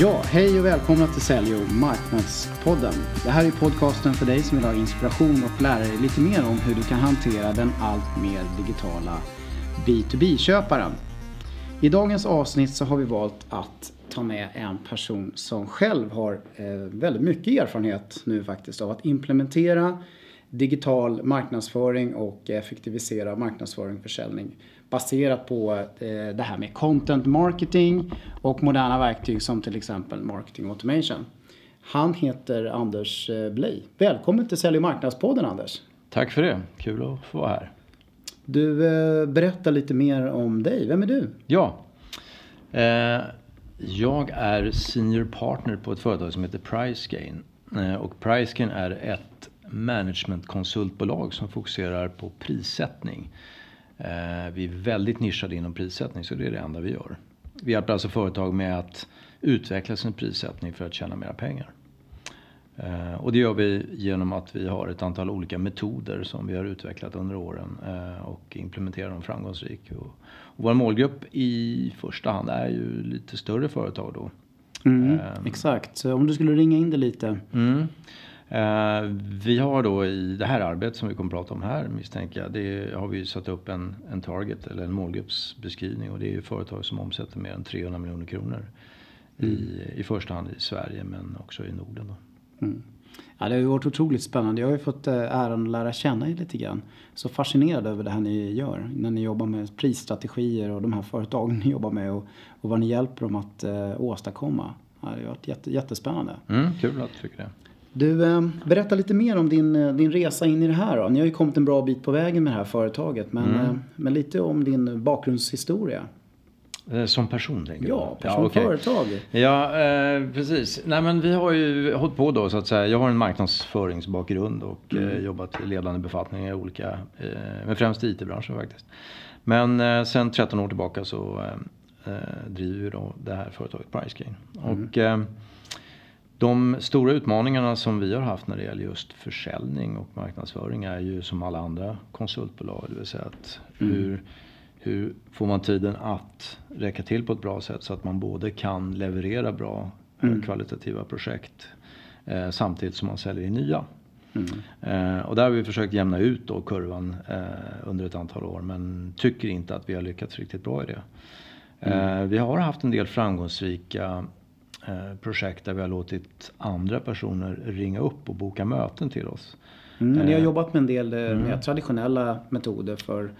Ja, hej och välkomna till Sälj och marknadspodden. Det här är podcasten för dig som vill ha inspiration och lära dig lite mer om hur du kan hantera den allt mer digitala B2B-köparen. I dagens avsnitt så har vi valt att ta med en person som själv har eh, väldigt mycket erfarenhet nu faktiskt av att implementera digital marknadsföring och effektivisera marknadsföring och försäljning baserat på eh, det här med content marketing och moderna verktyg som till exempel marketing automation. Han heter Anders eh, Bley. Välkommen till Sälj och marknadspodden Anders. Tack för det, kul att få vara här. Du, eh, berätta lite mer om dig. Vem är du? Ja, jag är senior partner på ett företag som heter Pricegain. och Pricegain är ett managementkonsultbolag som fokuserar på prissättning. Eh, vi är väldigt nischade inom prissättning så det är det enda vi gör. Vi hjälper alltså företag med att utveckla sin prissättning för att tjäna mera pengar. Eh, och det gör vi genom att vi har ett antal olika metoder som vi har utvecklat under åren eh, och implementerar dem framgångsrikt. Och vår målgrupp i första hand är ju lite större företag då. Mm, exakt, så om du skulle ringa in det lite. Mm. Eh, vi har då i det här arbetet som vi kommer att prata om här misstänker jag. Det har vi satt upp en, en target eller en målgruppsbeskrivning och det är ju företag som omsätter mer än 300 miljoner kronor. Mm. I, I första hand i Sverige men också i Norden. Mm. Ja, det har ju varit otroligt spännande. Jag har ju fått eh, äran att lära känna er lite grann. Så fascinerad över det här ni gör. När ni jobbar med prisstrategier och de här företagen ni jobbar med och, och vad ni hjälper dem att eh, åstadkomma. Ja, det har varit jätte, jättespännande. Mm, kul att du tycker det. Du, eh, berätta lite mer om din, eh, din resa in i det här då. Ni har ju kommit en bra bit på vägen med det här företaget. Men, mm. Eh, men lite om din bakgrundshistoria. Som person tänker du? Ja, som ja, okay. företag. Ja, eh, precis. Nej men vi har ju hållit på då så att säga. Jag har en marknadsföringsbakgrund och mm. eh, jobbat i ledande befattningar i olika, eh, men främst i IT-branschen faktiskt. Men eh, sen 13 år tillbaka så driver vi då det här företaget Pricegain. Mm. Och de stora utmaningarna som vi har haft när det gäller just försäljning och marknadsföring är ju som alla andra konsultbolag. Det vill säga att mm. hur, hur får man tiden att räcka till på ett bra sätt så att man både kan leverera bra mm. kvalitativa projekt eh, samtidigt som man säljer in nya. Mm. Eh, och där har vi försökt jämna ut då kurvan eh, under ett antal år men tycker inte att vi har lyckats riktigt bra i det. Mm. Eh, vi har haft en del framgångsrika Eh, projekt där vi har låtit andra personer ringa upp och boka möten till oss. Mm, ni har eh, jobbat med en del eh, mm. traditionella metoder för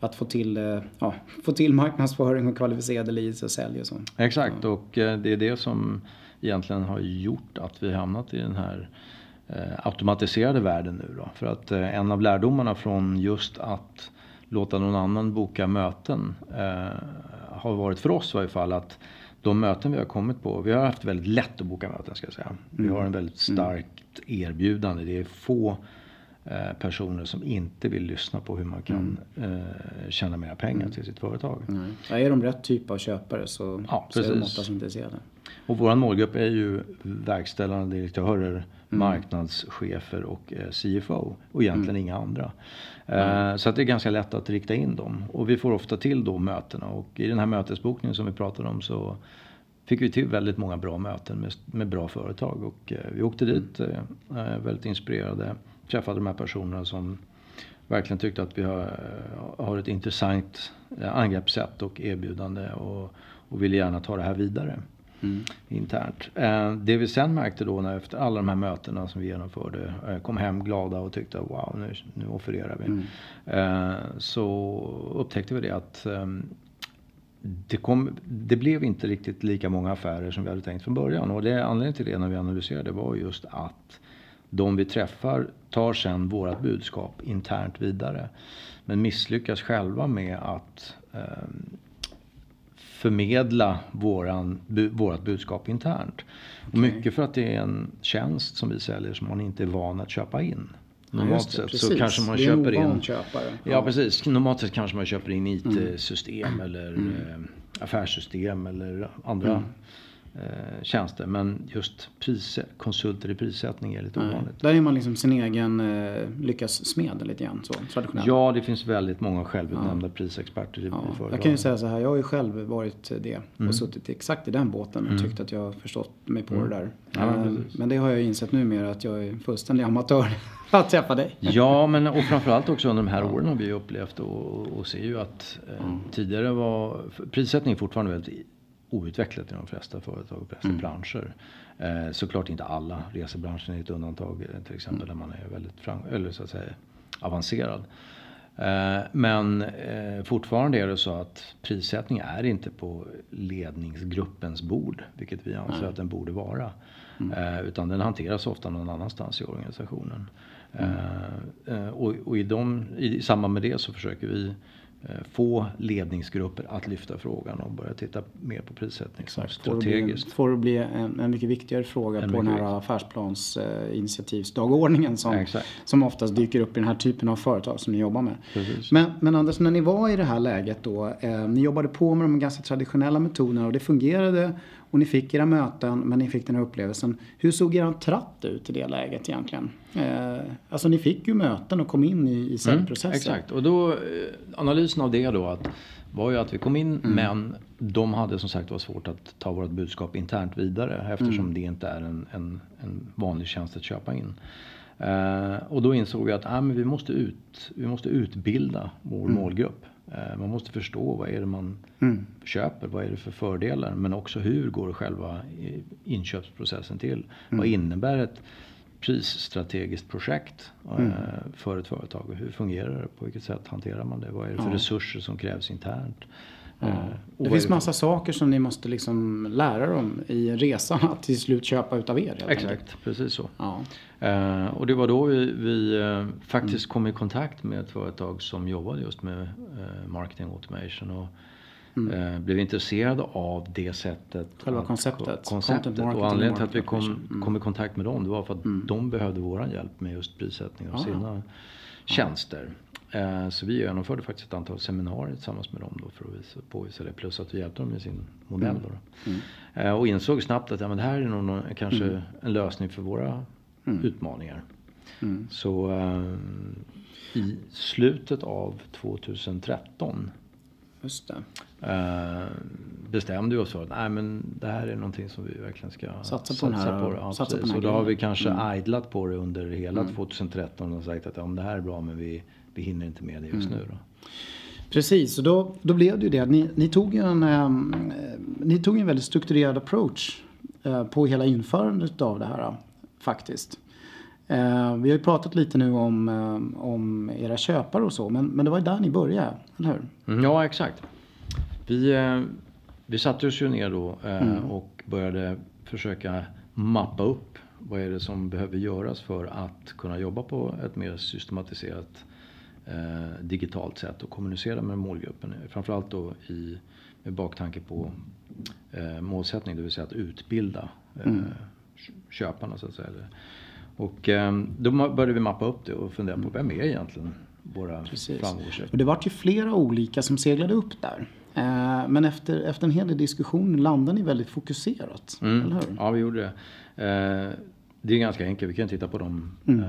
att få till, ja, få till marknadsföring och kvalificerade leads och sälj och så. Exakt och det är det som egentligen har gjort att vi hamnat i den här automatiserade världen nu då. För att en av lärdomarna från just att låta någon annan boka möten eh, har varit för oss i varje fall att de möten vi har kommit på, vi har haft väldigt lätt att boka möten ska jag säga. Vi mm. har en väldigt mm. starkt erbjudande. Det är få eh, personer som inte vill lyssna på hur man kan mm. eh, tjäna mer pengar mm. till sitt företag. Mm. Ja, är de rätt typ av köpare så, ja, så är de oftast intresserade. Och vår målgrupp är ju verkställande direktörer, mm. marknadschefer och eh, CFO och egentligen inga andra. Eh, så att det är ganska lätt att rikta in dem. Och vi får ofta till då mötena och i den här mötesbokningen som vi pratade om så fick vi till väldigt många bra möten med, med bra företag. Och eh, vi åkte dit eh, eh, väldigt inspirerade, träffade de här personerna som verkligen tyckte att vi har, har ett intressant angreppssätt och erbjudande och, och ville gärna ta det här vidare mm. internt. Eh, det vi sen märkte då när efter alla de här mötena som vi genomförde, eh, kom hem glada och tyckte wow nu, nu offererar vi. Mm. Eh, så upptäckte vi det att ehm, det, kom, det blev inte riktigt lika många affärer som vi hade tänkt från början. Och det anledningen till det när vi analyserade var just att de vi träffar tar sen vårat budskap internt vidare. Men misslyckas själva med att um, förmedla våran, bu, vårat budskap internt. Okay. mycket för att det är en tjänst som vi säljer som man inte är van att köpa in. Normalt sett så kanske man köper in... Köpare. Ja, ja, precis. Normalt sett kanske man köper in IT-system mm. eller mm. Eh, affärssystem eller andra mm. Eh, tjänster. Men just pris, konsulter i prissättning är lite Nej. ovanligt. Där är man liksom sin egen eh, lyckas smed lite grann så traditionellt. Ja, det finns väldigt många självutnämnda prisexperter i, Ja, i företag. jag kan ju säga så här, jag har ju själv varit det och Mm. suttit exakt i den båten och tyckt att jag har förstått mig på det där. Mm. Ja, men Eh, men det har jag insett numera att jag är fullständig amatör att träffa dig. Ja, men och framförallt också under de här åren har vi upplevt och, och ser ju att eh, tidigare var prissättning fortfarande väldigt outvecklat i de flesta företag och flesta branscher. Eh, såklart inte alla. Resebranschen är ett undantag eh, till exempel där man är väldigt fram, eller så att säga, avancerad. Eh, men eh, fortfarande är det så att prissättning är inte på ledningsgruppens bord, vilket vi anser att den borde vara. Eh, utan den hanteras ofta någon annanstans i organisationen. Eh, och och i, de, i samband med det så försöker vi få ledningsgrupper att lyfta frågan och börja titta mer på prissättning som Får det bli, strategiskt. får det bli en, en mycket viktigare fråga En på den här affärsplans eh, initiativsdagordningen som, Exakt. som oftast dyker upp i den här typen av företag som ni jobbar med. Precis. Men, men Anders, när ni var i det här läget då, eh, ni jobbade på med de ganska traditionella metoderna och det fungerade och ni fick era möten men ni fick den här upplevelsen. Hur såg er tratt ut i det läget egentligen? Eh, alltså ni fick ju möten och kom in i, i säljprocessen. Mm, exakt, och då, eh, analysen av det då att, var ju att vi kom in Mm. men de hade som sagt var svårt att ta vårt budskap internt vidare eftersom Mm. det inte är en, en, en vanlig tjänst att köpa in. Eh, och då insåg vi att ah, men vi, måste ut, vi måste utbilda vår Mm. målgrupp. Eh, man måste förstå vad är det man köper, vad är det för fördelar men också hur går själva i- inköpsprocessen till. Mm. Vad innebär ett prisstrategiskt projekt Mm. eh, för ett företag och hur fungerar det? På vilket sätt hanterar man det? Vad är det för Ja. resurser som krävs internt? Och Det finns massa saker som ni måste liksom lära dem i resan att till slut köpa utav er. helt enkelt. Exakt, precis så. Ja. Eh, och det var då vi, vi eh, faktiskt Mm. kom i kontakt med ett företag som jobbade just med eh, marketing automation och eh, blev intresserade av det sättet. Mm. Själva att- konceptet. Konceptet. Och anledningen till att vi kom. Mm. kom i kontakt med dem det var för att de behövde våran hjälp med just prissättning av Ah, sina tjänster. Eh, Så vi genomförde faktiskt ett antal seminarier tillsammans med dem då för att visa, påvisa det. Plus att vi hjälpte dem med sin modell. Då då. Mm. Eh, Och insåg snabbt att ja, men det här är nog någon, kanske en lösning för våra Mm. utmaningar. Så eh, i slutet av 2013 Just det. bestämde vi oss för att nej, men det här är någonting som vi verkligen ska Satsa på den här- det. Ja, satsa på och då har vi kanske idlat på det under hela 2013 och sagt att ja, det här är bra men vi, vi hinner inte med det just nu. Då. Precis, och då, då blev det ju det. Ni, ni, tog en, eh, ni tog en väldigt strukturerad approach eh, på hela införandet av det här eh, faktiskt. Eh, vi har ju pratat lite nu om, eh, om era köpare och så, men, men det var ju där ni började, eller hur? Mm, ja, exakt. Vi, eh, vi satte oss ju ner då eh, och började försöka mappa upp vad är det som behöver göras för att kunna jobba på ett mer systematiserat eh, digitalt sätt och kommunicera med målgruppen. Framförallt då i, med baktanke på eh, målsättning, det vill säga att utbilda eh, köparna så att säga. Och eh, då började vi mappa upp det och fundera på vem är egentligen våra framgångsrika Och det var ju flera olika som seglade upp där. Eh, men efter, efter en hel del diskussion landade ni väldigt fokuserat, eller hur? Mm. Ja, vi gjorde det. Eh, det är ganska enkelt. Vi kan titta på de Mm.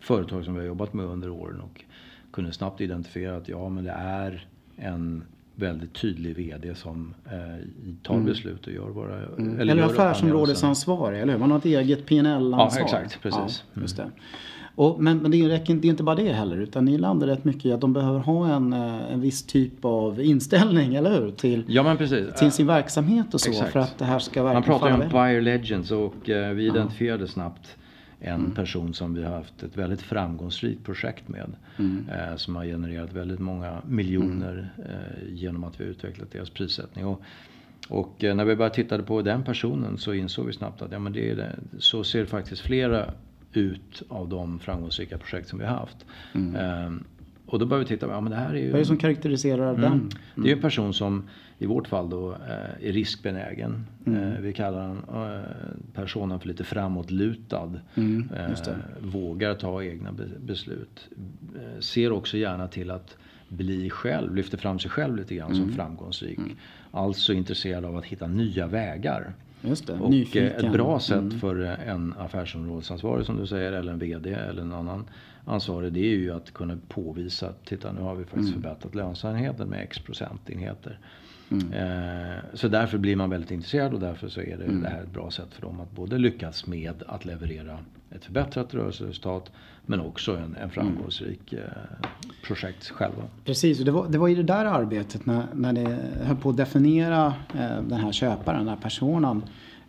företag som vi har jobbat med under åren och kunde snabbt identifiera att ja, men det är en väldigt tydlig VD som eh, tar beslut och gör våra... Mm. Eller, gör affärsområdesansvarig, eller hur? Man har ett eget PNL ansvar Ja, exakt, precis. Ja, just det. Och, men men det, räcker, det är inte bara det heller, utan ni landar rätt mycket i att de behöver ha en, eh, en viss typ av inställning, eller hur? Till, Ja, men precis. till sin verksamhet och så, Exakt. för att det här ska Man verkligen pratar ju om buyer legends och eh, vi identifierade snabbt en Mm. person som vi har haft ett väldigt framgångsrikt projekt med. Mm. Eh, som har genererat väldigt många miljoner eh, genom att vi har utvecklat deras prissättning. Och, och eh, när vi började titta på den personen så insåg vi snabbt att ja, men det är det. så ser faktiskt flera ut av de framgångsrika projekt som vi har haft. Eh, och då började vi titta, ja men det här är ju... Vad är det som karaktäriserar den? Mm. Det är en person som i vårt fall då eh, är riskbenägen. Mm. Eh, Vi kallar den eh, personen för lite framåtlutad. Mm. Vågar ta egna be- beslut. Ser också gärna till att bli själv, lyfter fram sig själv lite grann som framgångsrik. Alltså intresserad av att hitta nya vägar. Just det, Och nyfiken. ett bra sätt för en affärsområdesansvarig som du säger, eller en VD eller en annan ansvarig, det är ju att kunna påvisa att titta nu har vi faktiskt förbättrat lönsamheten med X procentenheter. Eh, så därför blir man väldigt intresserad och därför så är det, det här ett bra sätt för dem att både lyckas med att leverera ett förbättrat rörelseresultat men också en, en framgångsrik eh, projekt själva. Precis, och det var, det var i det där arbetet när, när det höll på att definiera eh, den här köparen, den här personen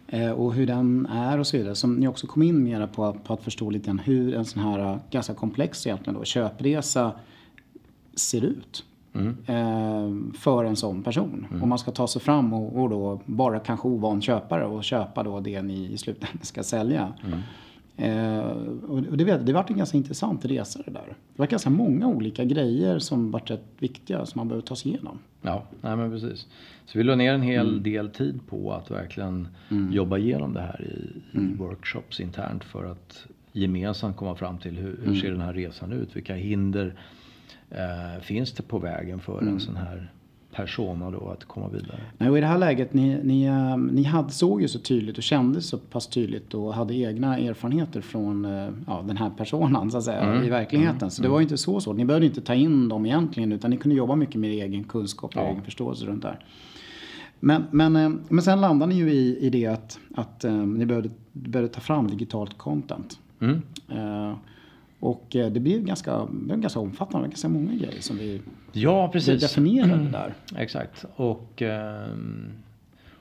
eh, och hur den är och så vidare som ni också kom in mera på, på att förstå lite grann hur en sån här eh, ganska komplex egentligen då, köpresa ser ut. Eh, för en sån person. Om man ska ta sig fram och, och då vara kanske ovan köpare och köpa då det ni i slutändan ska sälja. Eh, och och det, det varit en ganska intressant resa det där. Det var ganska många olika grejer som varit rätt viktiga som man behöver ta sig igenom. Ja, nej men precis. Så vi la ner en hel del tid på att verkligen jobba igenom det här i, i workshops internt för att gemensamt komma fram till hur, hur ser den här resan ut? Vilka hinder eh, finns det på vägen för en sån här persona då att komma vidare? Nej, och I det här läget, ni, ni, eh, ni hade, såg ju så tydligt och kände så pass tydligt och hade egna erfarenheter från eh, ja, den här personen så att säga i verkligheten. Så det var ju inte så svårt. Ni behövde inte ta in dem egentligen utan ni kunde jobba mycket med egen kunskap och Ja. egen förståelse runt det här. Men, men, eh, men sen landade ni ju i, i det att, att eh, ni behövde, behövde ta fram digitalt content. Mm. Eh, och eh, det blev ganska, det ganska omfattande, ganska många grejer som vi, Ja, vi precis. definierade där. Exakt. Och, ehm,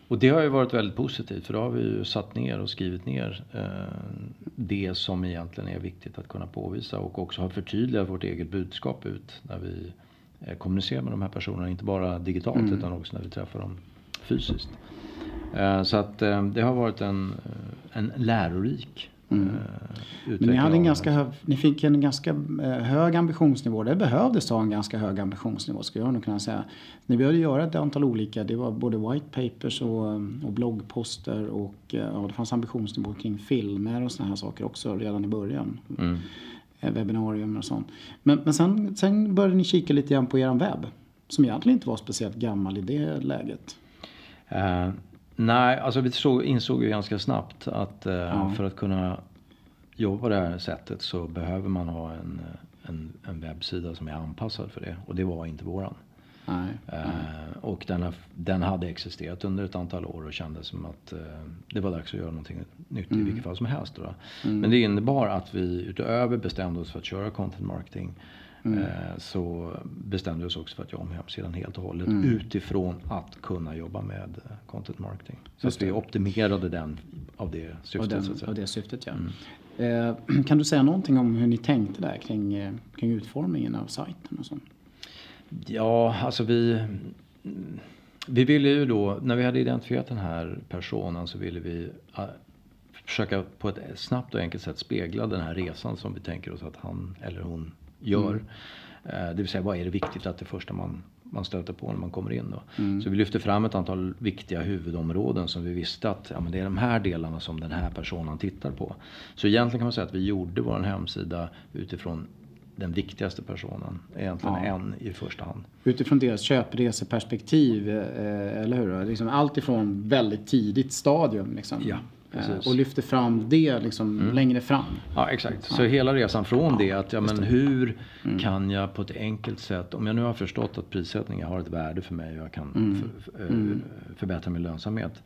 och det har ju varit väldigt positivt för då har vi ju satt ner och skrivit ner eh, det som egentligen är viktigt att kunna påvisa och också har förtydligat vårt eget budskap ut när vi eh, kommunicerar med de här personerna. Inte bara digitalt Mm. utan också när vi träffar dem fysiskt. Så att det har varit en, en lärorik Mm. Men utveckling ni, hade en ganska ni fick en ganska eh, hög ambitionsnivå. Det behövdes ha en ganska hög ambitionsnivå skulle jag nog kunna säga. Ni behövde göra ett antal olika, det var både white papers och, eh, och bloggposter och eh, ja, det fanns ambitionsnivå kring filmer och såna här saker också redan i början. Mm. Eh, Webbinarium och sånt. Men, men sen, sen började ni kika lite grann på er webb. Som egentligen inte var speciellt gammal i det läget. Eh, nej, alltså vi såg, insåg ju ganska snabbt att eh, för att kunna jobba på det här sättet så behöver man ha en, en, en webbsida som är anpassad för det. Och det var inte våran. Nej. Eh, och den, den hade existerat under ett antal år och kändes som att eh, det var dags att göra någonting nytt i vilket fall som helst. Då. Men det innebar att vi utöver bestämde oss för att köra content marketing eh, så bestämde vi oss också för att göra om hemsidan helt och hållet utifrån att kunna jobba med eh, content marketing. Så Just att vi optimerade den av det Av, syftet. den, att säga. av det syftet ja. Eh, kan du säga någonting om hur ni tänkte där kring, kring utformningen av sajten och sånt? Ja, alltså vi... Vi ville ju då, när vi hade identifierat den här personen så ville vi eh, försöka på ett snabbt och enkelt sätt spegla den här resan som vi tänker oss att han eller hon gör. Eh, Det vill säga vad är det viktigt att det första man, man stöter på när man kommer in då. Så vi lyfte fram ett antal viktiga huvudområden som vi visste att ja, men det är de här delarna som den här personen tittar på. Så egentligen kan man säga att vi gjorde vår hemsida utifrån den viktigaste personen. Egentligen Ja. en i första hand. Utifrån deras köpreseperspektiv, eh, eller hur? Liksom allt ifrån väldigt tidigt stadium liksom. Ja, precis. och lyfter fram det liksom längre fram. Ja, exakt. Så hela resan från det att, ja men hur Mm. kan jag på ett enkelt sätt, om jag nu har förstått att prissättningen har ett värde för mig och jag kan Mm. för, för, eh, förbättra min lönsamhet.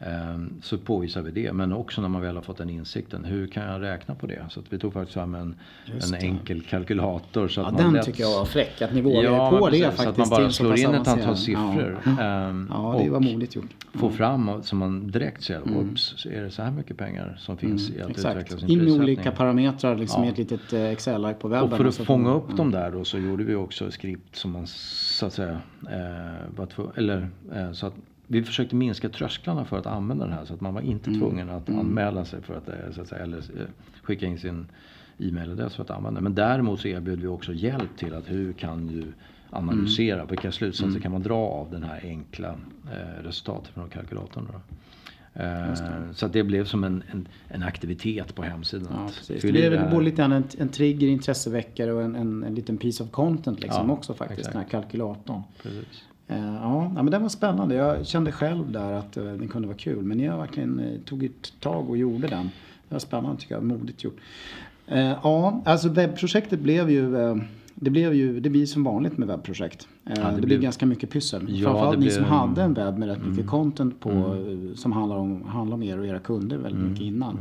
Eh, Så påvisar vi det. Men också när man väl har fått den insikten, hur kan jag räkna på det? Så att vi tog faktiskt fram en, en enkel kalkylator. Så att Ja, man den lätt- tycker jag var fräck, att ni vågade Ja, på men det precis, faktiskt. Så att man bara slår in ett antal siffror. Ja, ehm, ja det var modigt gjort. Få fram så man direkt ser, oops, så är det så här mycket pengar som finns i att utveckla Mm, Exakt. sin In med olika parametrar liksom Ja. i ett litet eh, Excel-ark på webben. Och för att så fånga upp dem där då så gjorde vi också skript som man så att säga eh, två, eller eh, så att vi försökte minska trösklarna för att använda den här så att man var inte Mm. tvungen att anmäla sig för att, eh, så att säga, eller eh, skicka in sin e-mailadress för att använda den. Men däremot så erbjöd vi också hjälp till att hur kan du analysera, Mm. vilka slutsatser kan man dra av den här enkla eh, resultatet från kalkylatorn. Då. Eh, så att det blev som en, en, en aktivitet på hemsidan. Ja. Det blev det både lite en, en trigger, intresseväckare och en, en, en liten piece of content liksom Ja, också faktiskt. exakt. Den här kalkylatorn. Precis. Eh, Ja, ja, men den var spännande. Jag kände själv där att eh, den kunde vara kul. Men jag verkligen eh, tog ett tag och gjorde den. Det var spännande tycker jag. Modigt gjort. Ja, alltså webbprojektet blev ju... Det, blev ju, det blir som vanligt med webbprojekt. Eh, det det, blir blev- ganska mycket pyssel. Ja, Framförallt det ni som blev- Mm. hade en webb med rätt mycket content på eh, som handlar om, handlar om er och era kunder väldigt Mm. mycket innan.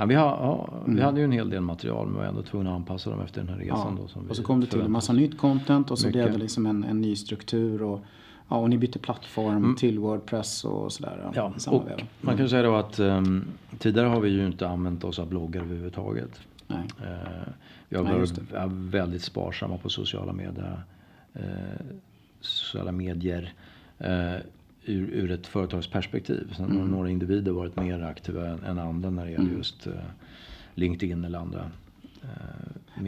Ja, vi, har, ja, vi hade ju en hel del material men var ändå tvungna att anpassa dem efter den här resan. Mm. Ja, Då, och så kom det till en massa nytt content och så blev det liksom en, en ny struktur. Och, ja, och ni bytte plattform till Wordpress och sådär. Mm. Ja, och väv. man kan ju säga då att um, tidigare har vi ju inte använt oss av bloggar överhuvudtaget. Nej. Eh, vi har varit väldigt sparsamma på sociala medier. Eh, sociala medier. Eh, ur, ur ett företagsperspektiv. Sen Mm. har några individer varit mer aktiva än, än andra när det gäller just eh, LinkedIn eller andra. Eh,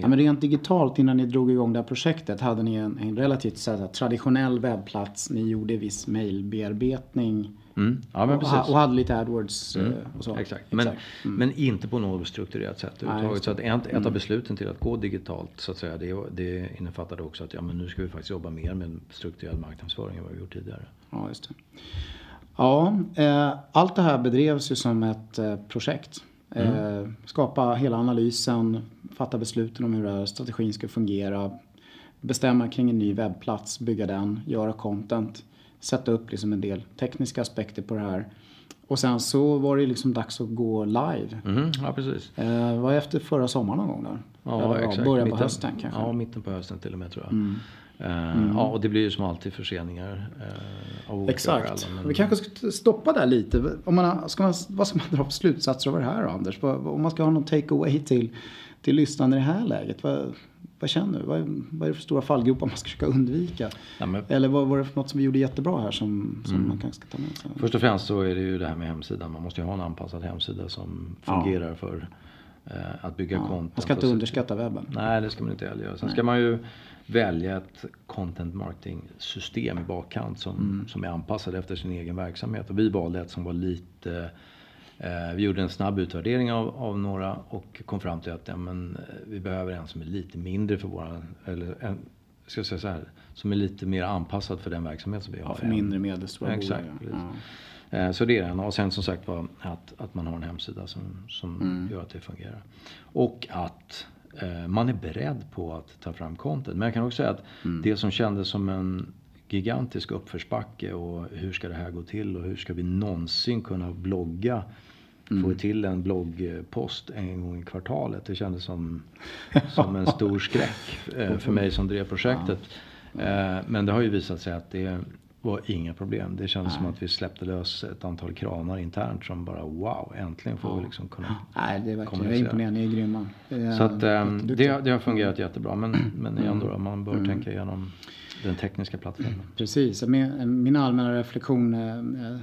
Ja, men rent digitalt innan ni drog igång det här projektet hade ni en, en relativt så här, traditionell webbplats. Ni gjorde viss mailbearbetning mm, ja, men och, precis. och hade lite AdWords Mm, eh, och så. Exakt. Men, Mm. men inte på något strukturerat sätt överhuvudtaget. Så att ett, ett Mm. av besluten till att gå digitalt så att säga, det, det innefattade också att ja, men nu ska vi faktiskt jobba mer med strukturerad marknadsföring än vad vi gjort tidigare. Ja, just det. Ja, eh, allt det här bedrevs ju som ett eh, projekt. Eh, skapa hela analysen, fatta besluten om hur den här strategin ska fungera. Bestämma kring en ny webbplats, bygga den, göra content. Sätta upp liksom en del tekniska aspekter på det här. Och sen så var det liksom dags att gå live. Mhm, ja, precis. Eh, var efter förra sommaren någon gång där? Ja, exakt. Början på Mitten- hösten kanske? Ja, mitten på hösten till och med tror jag. Mm. Eh, Ja, och det blir ju som alltid förseningar. eh, av Exakt. skäl, men- Vi kanske ska stoppa där lite. Om man, ska man, vad ska man dra för slutsatser av det här Anders? Om man ska ha någon take-away till, till lyssnarna i det här läget. Vad, vad känner du? Vad, vad är det för stora fallgropar man ska försöka undvika? Ja, men Eller vad var det för något som vi gjorde jättebra här som, som Mm. man kanske ska ta med sig? Först och främst så är det ju det här med hemsidan. Man måste ju ha en anpassad hemsida som Ja. fungerar för eh, att bygga Ja, content. man ska inte underskatta webben. Nej, det ska man inte heller göra. Sen ska man ju välja ett content marketing system i bakkant som, Mm. som är anpassad efter sin egen verksamhet. Och vi valde ett som var lite eh, vi gjorde en snabb utvärdering av, av några och kom fram till att ja, men, eh, vi behöver en som är lite mindre för våra, eller en, ska jag säga så här, som är lite mer anpassad för den verksamhet som vi har. Ja, för mindre medelstora Exakt, bolag. precis. Ja. Eh, Så det är den. Och sen som sagt var att, att man har en hemsida som, som Mm. gör att det fungerar. Och att eh, man är beredd på att ta fram content. Men jag kan också säga att Mm. det som kändes som en gigantisk uppförsbacke och hur ska det här gå till och hur ska vi någonsin kunna blogga Mm. få till en bloggpost en gång i kvartalet. Det kändes som, som en stor skräck eh, för mig som drev projektet. Eh, Men det har ju visat sig att det var inga problem. Det kändes som att vi släppte lös ett antal kranar internt som bara wow, äntligen får vi liksom kunna Nej, det är verkligen imponerad. Ni är grymma. Är Så att, ehm, jätteduktiga. det, det har fungerat jättebra. Men, men igen då, man Mm. bör tänka igenom den tekniska plattformen. Precis. Min, min allmänna reflektion, eh,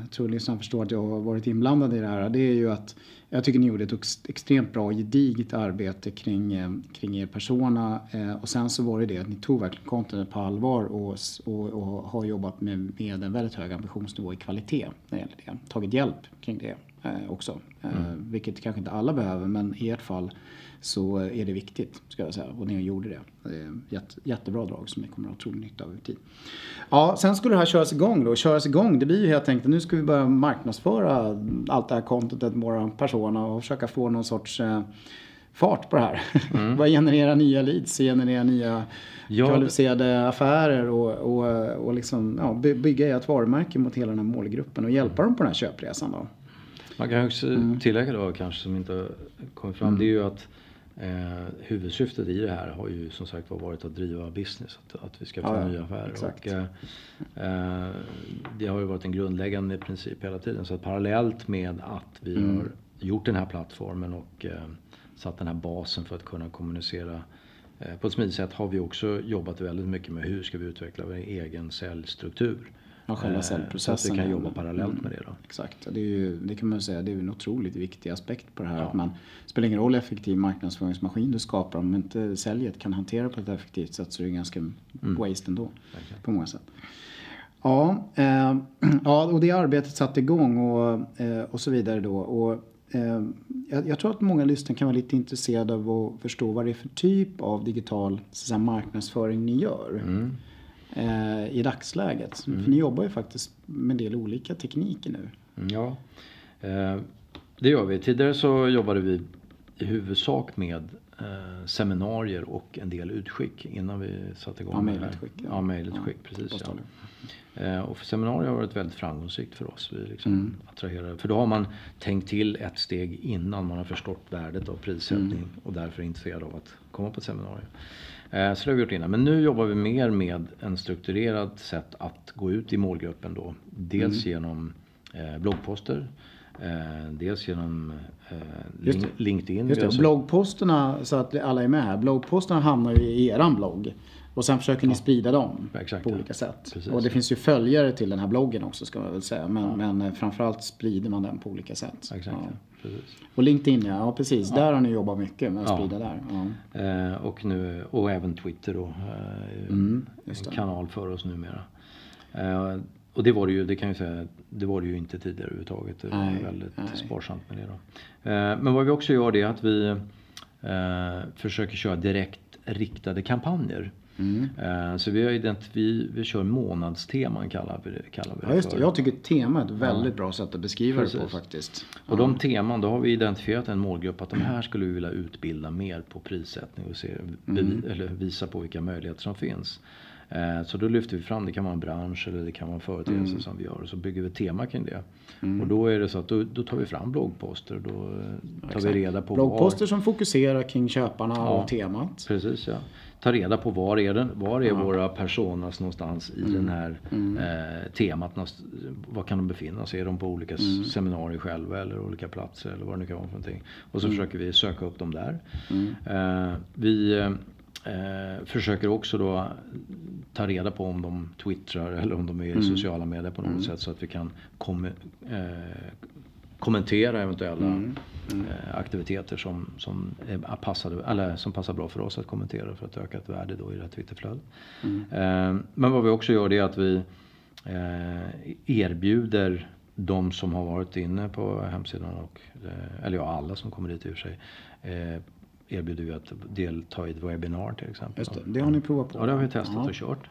jag tror lyssnarna förstår att jag har varit inblandad i det här. Det är ju att jag tycker ni gjorde ett ex- extremt bra gediget arbete kring, eh, kring er persona. eh, Och sen så var det det att ni tog verkligen contentet på allvar och, och, och har jobbat med, med en väldigt hög ambitionsnivå i kvalitet när det gäller det. Tagit hjälp kring det eh, också. Eh, Vilket kanske inte alla behöver men i ert fall så är det viktigt ska jag säga. Och ni gjorde det. Jätte, jättebra drag som ni kommer att ha otrolig nytta av över tid. Ja, sen skulle det här köras igång då. Köras igång, det blir ju helt enkelt nu ska vi börja marknadsföra allt det här contentet våra persona och försöka få någon sorts eh, fart på det här. Mm. Vad genererar nya leads, genererar nya Ja, kvalificerade affärer och, och, och liksom, ja, by- bygga ert varumärke mot hela den här målgruppen och hjälpa dem på den här köpresan då. Man kan också Mm. tillägga då kanske som inte kommit fram. Det är ju att eh, huvudsyftet i det här har ju som sagt var varit att driva business. Att, att vi ska få Ja, nya affärer. Och, eh, eh, det har ju varit en grundläggande princip hela tiden. Så parallellt med att vi Mm. har gjort den här plattformen och eh, satt den här basen för att kunna kommunicera eh, på ett smidigt sätt har vi också jobbat väldigt mycket med hur ska vi utveckla vår egen säljstruktur. Ja, själva Eh, Så att vi kan jobba parallellt Mm. med det då. Exakt, det, är ju, det kan man säga det är en otroligt viktig aspekt på det här. Ja. Att man det spelar ingen roll hur effektiv marknadsföringsmaskin du skapar om inte säljet kan hantera på ett effektivt sätt så är det ganska waste ändå. Verkligen. På många sätt. Ja, eh, ja, och det arbetet satte igång och, eh, och så vidare då. Och, eh, jag, jag, tror att många lyssnare kan vara lite intresserade av att förstå vad det är för typ av digital säga, marknadsföring ni gör. Mm. Eh, I dagsläget. Mm. För ni jobbar ju faktiskt med en del olika tekniker nu. Mm, ja, eh, det gör vi. Tidigare så jobbade vi i huvudsak med eh, seminarier och en del utskick innan vi satte igång. Ja, mejlutskick. Ja, ja mejlutskick, ja, precis. Ja. Eh, och för seminarier har varit väldigt framgångsrikt för oss. Vi liksom mm. attraherar, för då har man tänkt till ett steg innan man har förstått värdet av prissättning mm. och därför är intresserad av att komma på ett seminarium. Eh, så det har vi gjort innan. Men nu jobbar vi mer med en strukturerad sätt att gå ut i målgruppen då. Dels mm. genom eh, bloggposter, Eh, dels genom Just LinkedIn. Just det. Bloggposterna, så att alla är med här. Bloggposterna hamnar ju i eran blogg. Och sen försöker ni sprida dem Exakt, på olika sätt. Precis. Och det finns ju följare till den här bloggen också ska man väl säga. Men, ja. men framförallt sprider man den på olika sätt. Exakt, ja. Och LinkedIn ja, ja precis. Där har ni jobbat mycket med att sprida där. Eh, och, nu, och även Twitter då. Eh, mm, en kanal för oss numera. Eh, och det var det ju, det kan jag säga, det var det ju inte tidigare överhuvudtaget. Det var nej, väldigt nej. sparsamt med det då. Eh, men vad vi också gör det är att vi eh, försöker köra direkt riktade kampanjer. Mm. Eh, så vi, har vi, vi kör månadsteman kallar vi det, kallar vi det ja, just det. Jag tycker tema är ett väldigt ja. bra sätt att beskriva Precis. det på faktiskt. Och de teman, då har vi identifierat en målgrupp att de här skulle vi vilja utbilda mer på prissättning och se, mm. eller visa på vilka möjligheter som finns. Eh, så då lyfter vi fram, det kan vara en bransch eller det kan vara en företeelse mm. som vi gör. Och så bygger vi tema kring det. Mm. Och då är det så att då, då tar vi fram bloggposter. Då tar Exakt. vi reda på Bloggposter var... som fokuserar kring köparna ja, och temat. Precis ja. Ta reda på var är, den, var är ja. våra personas någonstans i mm. den här mm. eh, temat. Var kan de befinna sig? Är de på olika mm. seminarier själva eller olika platser eller vad det nu kan vara för någonting. Och så mm. försöker vi söka upp dem där. Eh, vi eh, försöker också då ta reda på om de twittrar eller om de är i mm. sociala medier på något mm. sätt så att vi kan kom, eh, kommentera eventuella mm. Eh, aktiviteter som, som, är passade, eller som passar bra för oss att kommentera för att öka ett värde då i det här Twitterflödet. Mm. Eh, men vad vi också gör det är att vi eh, erbjuder de som har varit inne på hemsidan och, eller ja alla som kommer dit i och för sig erbjuder vi att delta i ett webbinar till exempel. Just det, det har ni provat på? Ja, det har vi testat ja. och kört.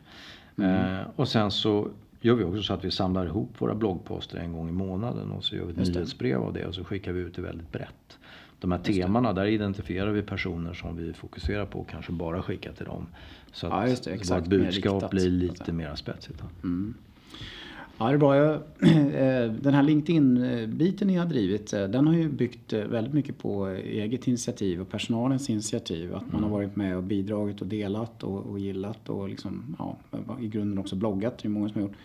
Mm. Och sen så gör vi också så att vi samlar ihop våra bloggposter en gång i månaden och så gör vi ett Just nyhetsbrev av det och så skickar vi ut det väldigt brett. De här temana, där identifierar vi personer som vi fokuserar på och kanske bara skickar till dem. Så att ja, just det, exakt, vårt budskap blir lite mer spetsigt. Mm. Ja, det är bra. Jag, eh, den här LinkedIn-biten ni har drivit, eh, den har ju byggt eh, väldigt mycket på eget initiativ och personalens initiativ. Att man har mm. varit med och bidragit och delat och, och gillat och liksom, ja, i grunden också bloggat. Det är många som har gjort.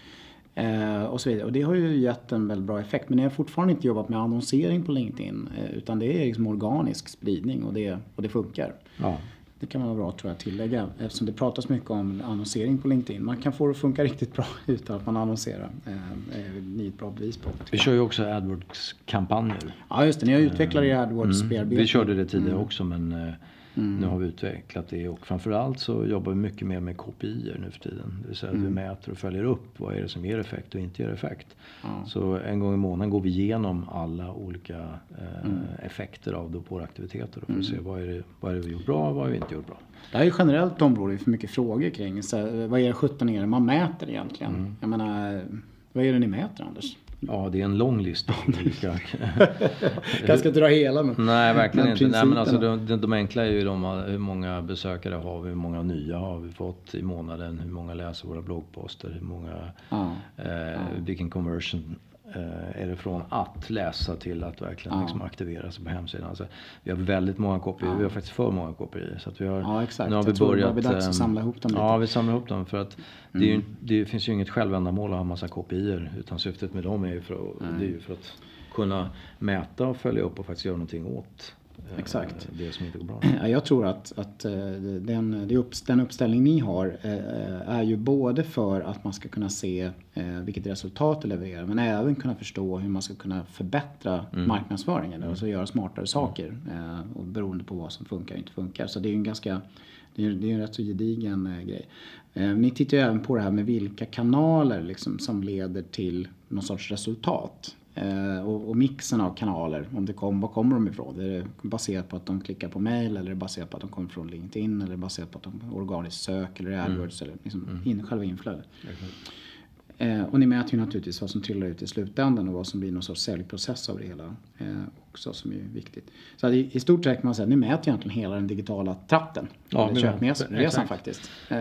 Eh, och så vidare. Och det har ju gett en väldigt bra effekt. Men ni har fortfarande inte jobbat med annonsering på LinkedIn. Eh, utan det är liksom organisk spridning och det, och det funkar. Ja. Det kan vara bra tror jag att tillägga eftersom det pratas mycket om annonsering på LinkedIn. Man kan få det att funka riktigt bra utan att man annonserar. Det är ni ett bra bevis på. Vi kör ju också AdWords-kampanjer. Ja just det, ni har utvecklat er AdWords-bearbetning. Mm. Vi körde det tidigare mm. också men eh, Mm. Nu har vi utvecklat det och framförallt så jobbar vi mycket mer med KPI nu för tiden. Det vill säga mm. vi mäter och följer upp vad är det som ger effekt och inte ger effekt. Mm. Så en gång i månaden går vi igenom alla olika eh, mm. effekter av våra aktiviteter för att mm. se vad är, det, vad är det vi gjort bra och vad har vi inte gjort bra. Det här är generellt område för mycket frågor kring. Så, vad är det 17 är det man mäter egentligen? Mm. Jag menar, vad är det ni mäter Anders? Ja, det är en lång lista. Kanske ska dra hela men Nej, verkligen inte. Nej, men alltså, de, de enkla är ju de, hur många besökare har vi, hur många nya har vi fått i månaden, hur många läser våra bloggposter, hur många, ja. Eh, ja. vilken conversion är det från att läsa till att verkligen ja. liksom aktivera sig på hemsidan. Alltså, vi har väldigt många kopior, ja. vi har faktiskt för många kopior. Så vi har, ja exakt, nu har vi jag börjat, det är dags att samla ihop dem lite. Ja, vi samlar ihop dem för att mm. det, ju, det, finns ju inget självändamål att ha massa kopior. Utan syftet med dem är ju för, att, det är ju för att kunna mäta och följa upp och faktiskt göra någonting åt Eh, Exakt. det som inte går bra. Jag tror att, att eh, den, den uppställning ni har eh, är ju både för att man ska kunna se vilket resultat det levererar men även kunna förstå hur man ska kunna förbättra mm. marknadsföringen. Mm. Alltså göra smartare saker och beroende på vad som funkar och inte funkar. Så det är en ganska Det är, det är en rätt så gedigen eh, grej. Eh, ni tittar ju även på det här med vilka kanaler liksom, som leder till någon sorts resultat. Eh, och, och, mixen av kanaler, om det kom, var kommer de ifrån? Är det baserat på att de klickar på mail eller är det baserat på att de kommer från LinkedIn eller är det baserat på att de organiskt sök eller mm. AdWords mm. eller liksom mm. in, själva inflödet. Eh, och ni mäter ju naturligtvis vad som trillar ut i slutändan och vad som blir någon sorts säljprocess av det hela eh, också som är viktigt. Så i, i stort sett kan man säga att ni mäter egentligen hela den digitala tratten. Ja, eller köpresan faktiskt. Eh,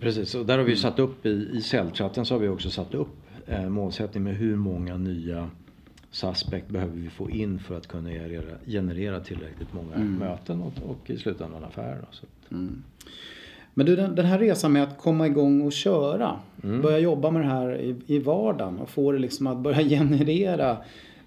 Precis, och där har vi satt upp i, i säljchatten så har vi också satt upp eh, målsättning med hur många nya suspect behöver vi få in för att kunna generera, generera tillräckligt många mm. möten och, och, i slutändan affärer. Mm. Men du, den, den, här resan med att komma igång och köra, mm. börja jobba med det här i, i vardagen och få det liksom att börja generera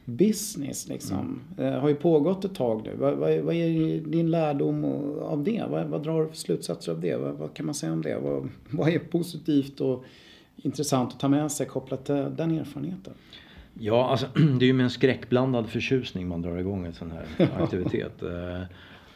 business liksom. Mm. Eh, har ju pågått ett tag nu. Vad, vad, vad är din lärdom av det? Vad, vad drar du för slutsatser av det? Vad, kan man säga om det? Vad, vad är positivt och intressant att ta med sig kopplat till den erfarenheten? Ja, alltså, det är ju med en skräckblandad förtjusning man drar igång en sån här aktivitet. Eh,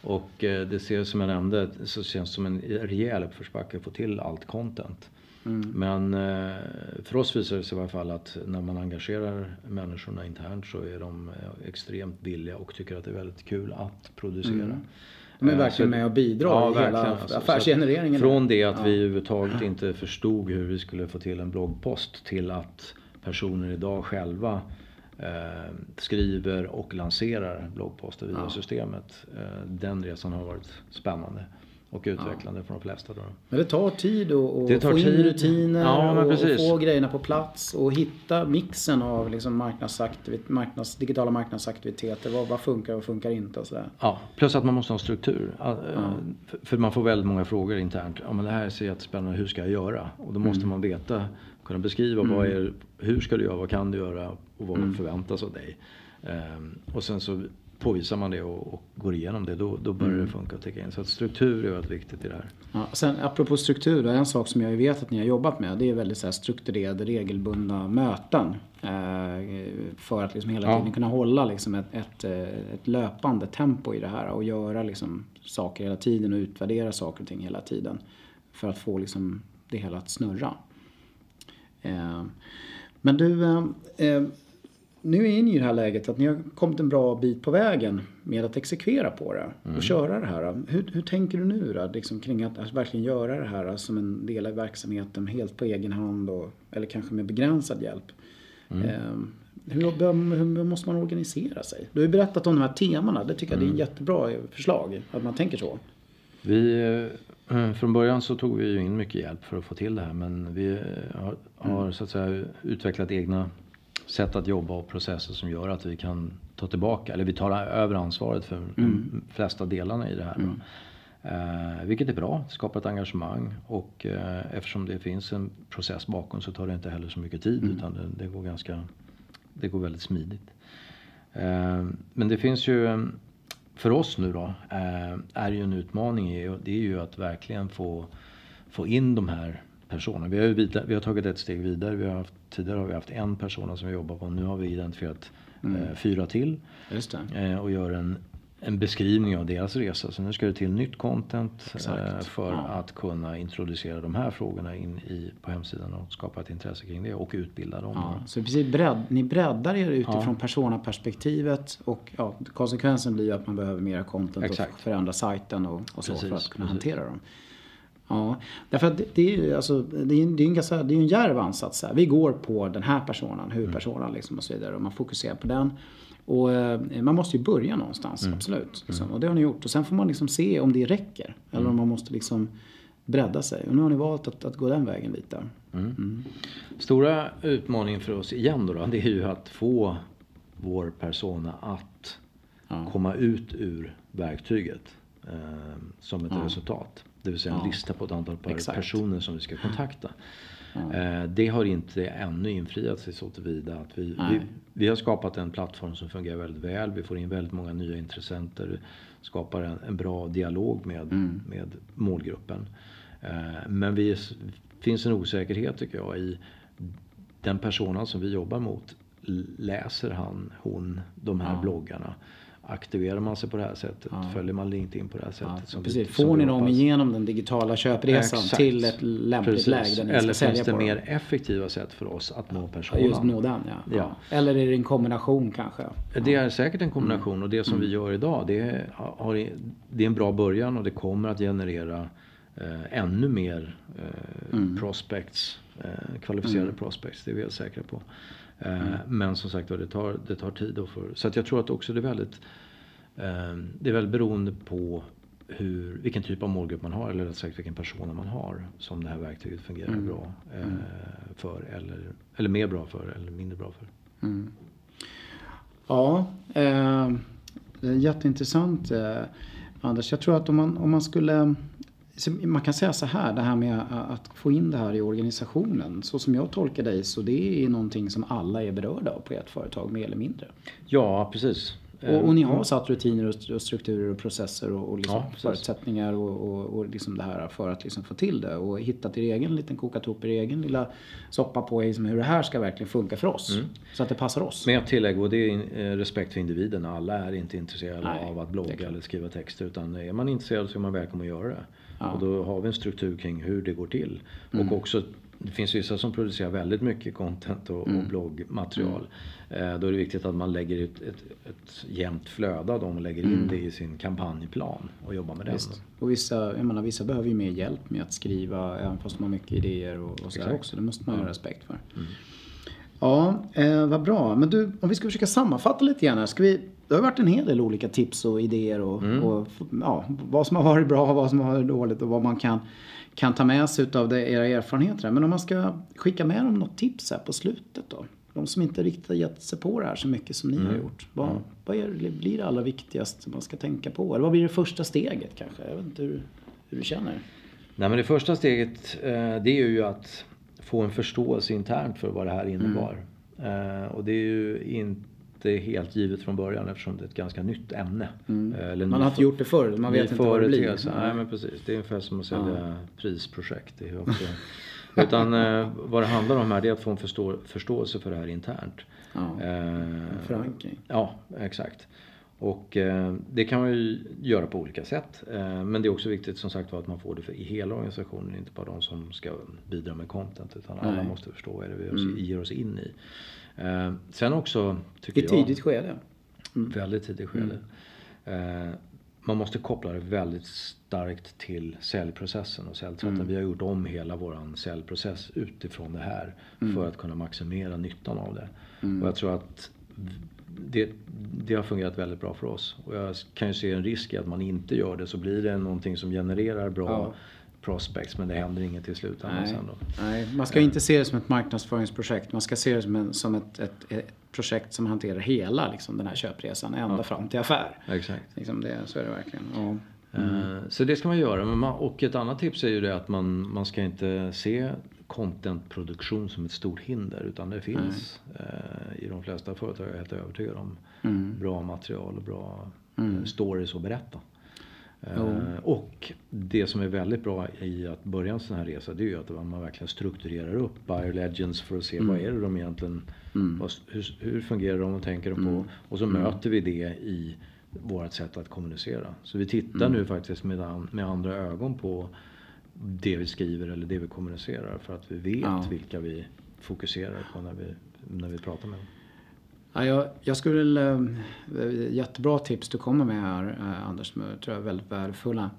och eh, det ser som jag nämnde, så känns det som en rejäl uppförsbacke att få till allt content. Mm. Men eh, för oss visar det sig i alla fall att när man engagerar människorna internt så är de extremt villiga och tycker att det är väldigt kul att producera. Mm. De är verkligen med och bidrar ja, i hela alltså, affärsgenereringen. Från det att ja. vi överhuvudtaget inte förstod hur vi skulle få till en bloggpost till att personer idag själva eh, skriver och lanserar bloggposter via ja. systemet. Eh, den resan har varit spännande och utvecklande ja. för de flesta. Då. Men det tar tid att få tid. in rutiner ja, och, och, få grejerna på plats och hitta mixen av liksom marknadsaktivit marknads, digitala marknadsaktiviteter. Vad, vad funkar och vad funkar inte och sådär. Ja, plus att man måste ha struktur. Ja. För man får väldigt många frågor internt. Ja, men det här ser jättespännande hur ska jag göra? Och då måste mm. man veta, kunna beskriva mm. vad är, hur ska du göra, vad kan du göra och vad mm. förväntas av dig. Um, och sen så påvisar man det och, och går igenom det, då, då börjar mm. det funka och täcka in. Så att struktur är väldigt viktigt i det här. Ja, sen apropå struktur, en sak som jag vet att ni har jobbat med det är väldigt så här strukturerade, regelbundna möten. Eh, för att liksom hela tiden ja. kunna hålla liksom ett, ett, eh, ett, löpande tempo i det här och göra liksom saker hela tiden och utvärdera saker och ting hela tiden. För att få liksom det hela att snurra. Eh, men du, eh, eh nu är ni i det här läget att ni har kommit en bra bit på vägen med att exekvera på det och mm. köra det här. Hur, hur tänker du nu då, liksom kring att, att, verkligen göra det här som en del av verksamheten helt på egen hand och, eller kanske med begränsad hjälp? Mm. Hur, hur, måste man organisera sig? Du har ju berättat om de här temana. Det tycker jag mm. det är jättebra förslag, att man tänker så. Vi, eh, från början så tog vi ju in mycket hjälp för att få till det här men vi har, har mm. så att säga utvecklat egna sätt att jobba och processer som gör att vi kan ta tillbaka, eller vi tar över ansvaret för mm. de flesta delarna i det här. Mm. Eh, vilket är bra, skapar ett engagemang och eh, eftersom det finns en process bakom så tar det inte heller så mycket tid mm. utan det, det, går ganska, det går väldigt smidigt. Eh, men det finns ju, för oss nu då, eh, är ju en utmaning det är ju att verkligen få, få in de här personer. Vi har, vidare, vi har tagit ett steg vidare. Vi har haft, tidigare har vi haft en person som vi jobbar på. Nu har vi identifierat mm. eh, fyra till. Eh, och gör en, en beskrivning av deras resa. Så nu ska det till nytt content eh, för ja. att kunna introducera de här frågorna in i, på hemsidan och skapa ett intresse kring det och utbilda dem. Ja, så precis bredd, ni breddar er utifrån ja. persona-perspektivet och ja, konsekvensen blir att man behöver mera content Exakt. och förändra sajten och, och så precis, för att kunna precis. hantera dem. Ja, därför att det, är ju alltså, det är, det är en, ganska, det är en djärv ansats. Här. Vi går på den här personen, huvudpersonen mm. liksom och så vidare och man fokuserar på den. Och eh, man måste ju börja någonstans, mm. absolut. Liksom. Och det har ni gjort. Och sen får man liksom se om det räcker. Eller om mm. man måste liksom bredda sig. Och nu har ni valt att, att gå den vägen lite. Mm. mm. Stora utmaningen för oss igen då, då, det är ju att få vår persona att ja. komma ut ur verktyget eh, som ett ja. resultat. Det vill säga en ja. lista på ett antal personer som vi ska kontakta. Ja. Eh, det har inte ännu infriats i så tillvida att vi, vi, vi, har skapat en plattform som fungerar väldigt väl. Vi får in väldigt många nya intressenter. Skapar en, en bra dialog med, mm. med målgruppen. Eh, men det finns en osäkerhet tycker jag i den personen som vi jobbar mot. Läser han, hon, de här ja. bloggarna? Aktiverar man sig på det här sättet, Ja. följer man LinkedIn på det här sättet. Ja, som precis. vi- som Får ni dem igenom den digitala köpresan Exakt. till ett lämpligt Precis. läge där ni Eller ska finns sälja det på mer dem? effektiva sätt för oss att nå personen? Just nå den ja. Ja. Eller är det en kombination kanske? Det är säkert en kombination Mm. och det som vi gör idag det är, har, det är en bra början och det kommer att generera eh, ännu mer eh, Mm. prospects, eh, kvalificerade prospects, det är vi helt säkra på. Eh, Mm. Men som sagt det tar, det tar tid. För, så att jag tror att också det är väldigt, eh, det är väldigt beroende på hur, vilken typ av målgrupp man har eller rätt sagt vilken person man har som det här verktyget fungerar Mm. bra eh, för. Eller, eller mer bra för eller mindre bra för. Ja, eh, jätteintressant eh, Anders. Jag tror att om man, om man skulle man kan säga så här, det här med att få in det här i organisationen. Så som jag tolkar dig så det är någonting som alla är berörda av på ert företag mer eller mindre. Ja, precis. Och, och ni har satt rutiner och st- och strukturer och processer och, och liksom Ja, förutsättningar och, och, och liksom det här för att liksom få till det. Och hittat er egen liten, kokat ihop er egen lilla soppa på liksom hur det här ska verkligen funka för oss. Så att det passar oss. Med tillägg och det är eh, respekt för individen. Alla är inte intresserade Nej, av att blogga eller skriva texter. Utan är man intresserad så är man välkommen att göra det. Ja. Och då har vi en struktur kring hur det går till. Mm. Och också, det finns vissa som producerar väldigt mycket content och, Mm. och bloggmaterial. Eh, då är det viktigt att man lägger ut ett, ett jämnt flöde av dem och lägger in det i sin kampanjplan och jobbar med den. Mm. Visst. Och vissa, jag menar, vissa behöver ju mer hjälp med att skriva även fast de har mycket idéer och, och Exakt. också. Det måste man ha respekt för. Ja, eh, vad bra. Men du, om vi ska försöka sammanfatta lite grann här. Ska vi, det har varit en hel del olika tips och idéer och, och ja, vad som har varit bra, vad som har varit dåligt och vad man kan, kan ta med sig av era erfarenheter. Men om man ska skicka med dem något tips här på slutet då? De som inte riktigt har gett sig på det här så mycket som ni har gjort. Vad, vad är, blir det allra viktigaste man ska tänka på? Eller vad blir det första steget kanske? Jag vet inte hur, hur du känner. Nej, men det första steget eh, det är ju att få en förståelse internt för vad det här innebar. Eh, och det är ju inte helt givet från början eftersom det är ett ganska nytt ämne. Eh, eller Man har inte gjort det förr, man vet inte vad det blir. företeelse. Nej men precis, det är ungefär som att sälja prisprojekt. Det är också, utan eh, vad det handlar om här det är att få en förstå, förståelse för det här internt. Ja, Eh, förankring. Ja, exakt. Och eh, det kan man ju göra på olika sätt. Eh, men det är också viktigt som sagt att man får det för i hela organisationen, inte bara de som ska bidra med content. Utan alla Nej. Mm. måste förstå vad det är vi oss- ger oss in i. Eh, sen också, I tycker ett jag, tidigt skede. väldigt tidigt skede. Eh, man måste koppla det väldigt starkt till säljprocessen och säljtratten. Vi har gjort om hela våran säljprocess utifrån det här för att kunna maximera nyttan av det. Och jag tror att det, det har fungerat väldigt bra för oss. Och jag kan ju se en risk i att man inte gör det så blir det någonting som genererar bra Ja. Prospects men det händer inget i slutändan sen då. nej, man ska inte se det som ett marknadsföringsprojekt. Man ska se det som, en, som ett, ett, ett projekt som hanterar hela liksom, den här köpresan ända fram till affär. Exakt. Liksom det, så är det verkligen. Ja. Eh, Så det ska man göra. Men man, och ett annat tips är ju det att man, man ska inte se contentproduktion som ett stort hinder. Utan det finns eh, i de flesta företag, jag är helt övertygad om, bra material och bra eh, stories att berätta. Eh, Och det som är väldigt bra i att börja en sån här resa det är ju att man verkligen strukturerar upp Buyer Legends för att se vad är det de egentligen, vad, hur, hur fungerar de och tänker de på? Och så möter vi det i vårt sätt att kommunicera. Så vi tittar nu faktiskt med, med andra ögon på det vi skriver eller det vi kommunicerar för att vi vet Ja. vilka vi fokuserar på när vi, när vi pratar med dem. Ja, jag, jag skulle väl, eh, jättebra tips du kommer med här eh, Anders, som jag tror jag är väldigt värdefulla.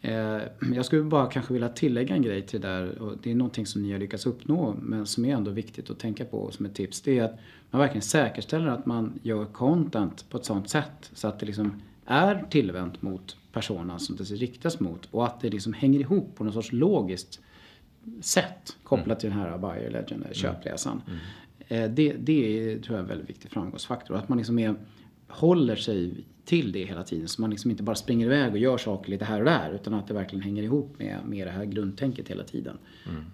Eh, jag skulle bara kanske vilja tillägga en grej till det där och det är någonting som ni har lyckats uppnå men som är ändå viktigt att tänka på som ett tips. Det är att man verkligen säkerställer att man gör content på ett sånt sätt så att det liksom är tillvänt mot personen som det riktas mot och att det liksom hänger ihop på något sorts logiskt sätt kopplat till den här Buyer Legend, eller köpresan. Eh, Det, det är, tror jag är en väldigt viktig framgångsfaktor. Att man liksom är, håller sig till det hela tiden. Så man liksom inte bara springer iväg och gör saker lite här och där. Utan att det verkligen hänger ihop med, med det här grundtänket hela tiden.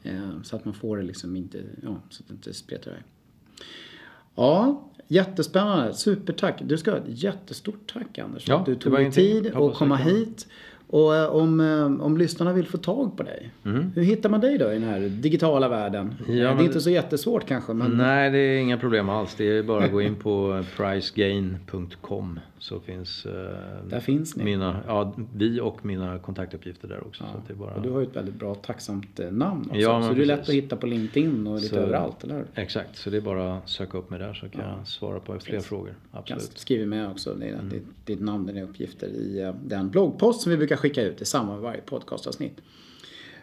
Eh, Så att man får det liksom inte, ja, så att det inte spretar iväg. Ja, jättespännande. Supertack. Du ska ha ett jättestort tack Anders Ja, du tog dig tid att komma hit Och eh, om, eh, om lyssnarna vill få tag på dig, hur hittar man dig då i den här digitala världen? Ja, det är men- inte så jättesvårt kanske men Nej, det är inga problem alls. Det är bara att gå in på pricegain.com så finns eh, Där finns ni. Mina, ja, vi och mina kontaktuppgifter där också. Så att det är bara... Och du har ju ett väldigt bra tacksamt eh, namn också. Ja, så det är lätt att hitta på LinkedIn och lite Så- överallt, eller hur? Exakt, så det är bara att söka upp mig där så kan jag svara på fler frågor. Jag Absolut. skriver med också Mm. ditt, ditt namn, dina uppgifter i eh, den bloggpost som vi brukar skicka ut i samband med varje podcastavsnitt.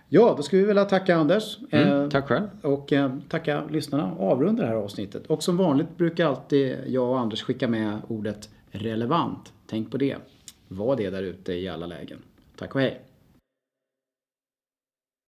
Ja, då skulle vi vilja tacka Anders. eh, Mm, tack själv. Och eh, tacka lyssnarna avrunda det här avsnittet. Och som vanligt brukar alltid jag och Anders skicka med ordet relevant. Tänk på det. Var det där ute i alla lägen. Tack och hej.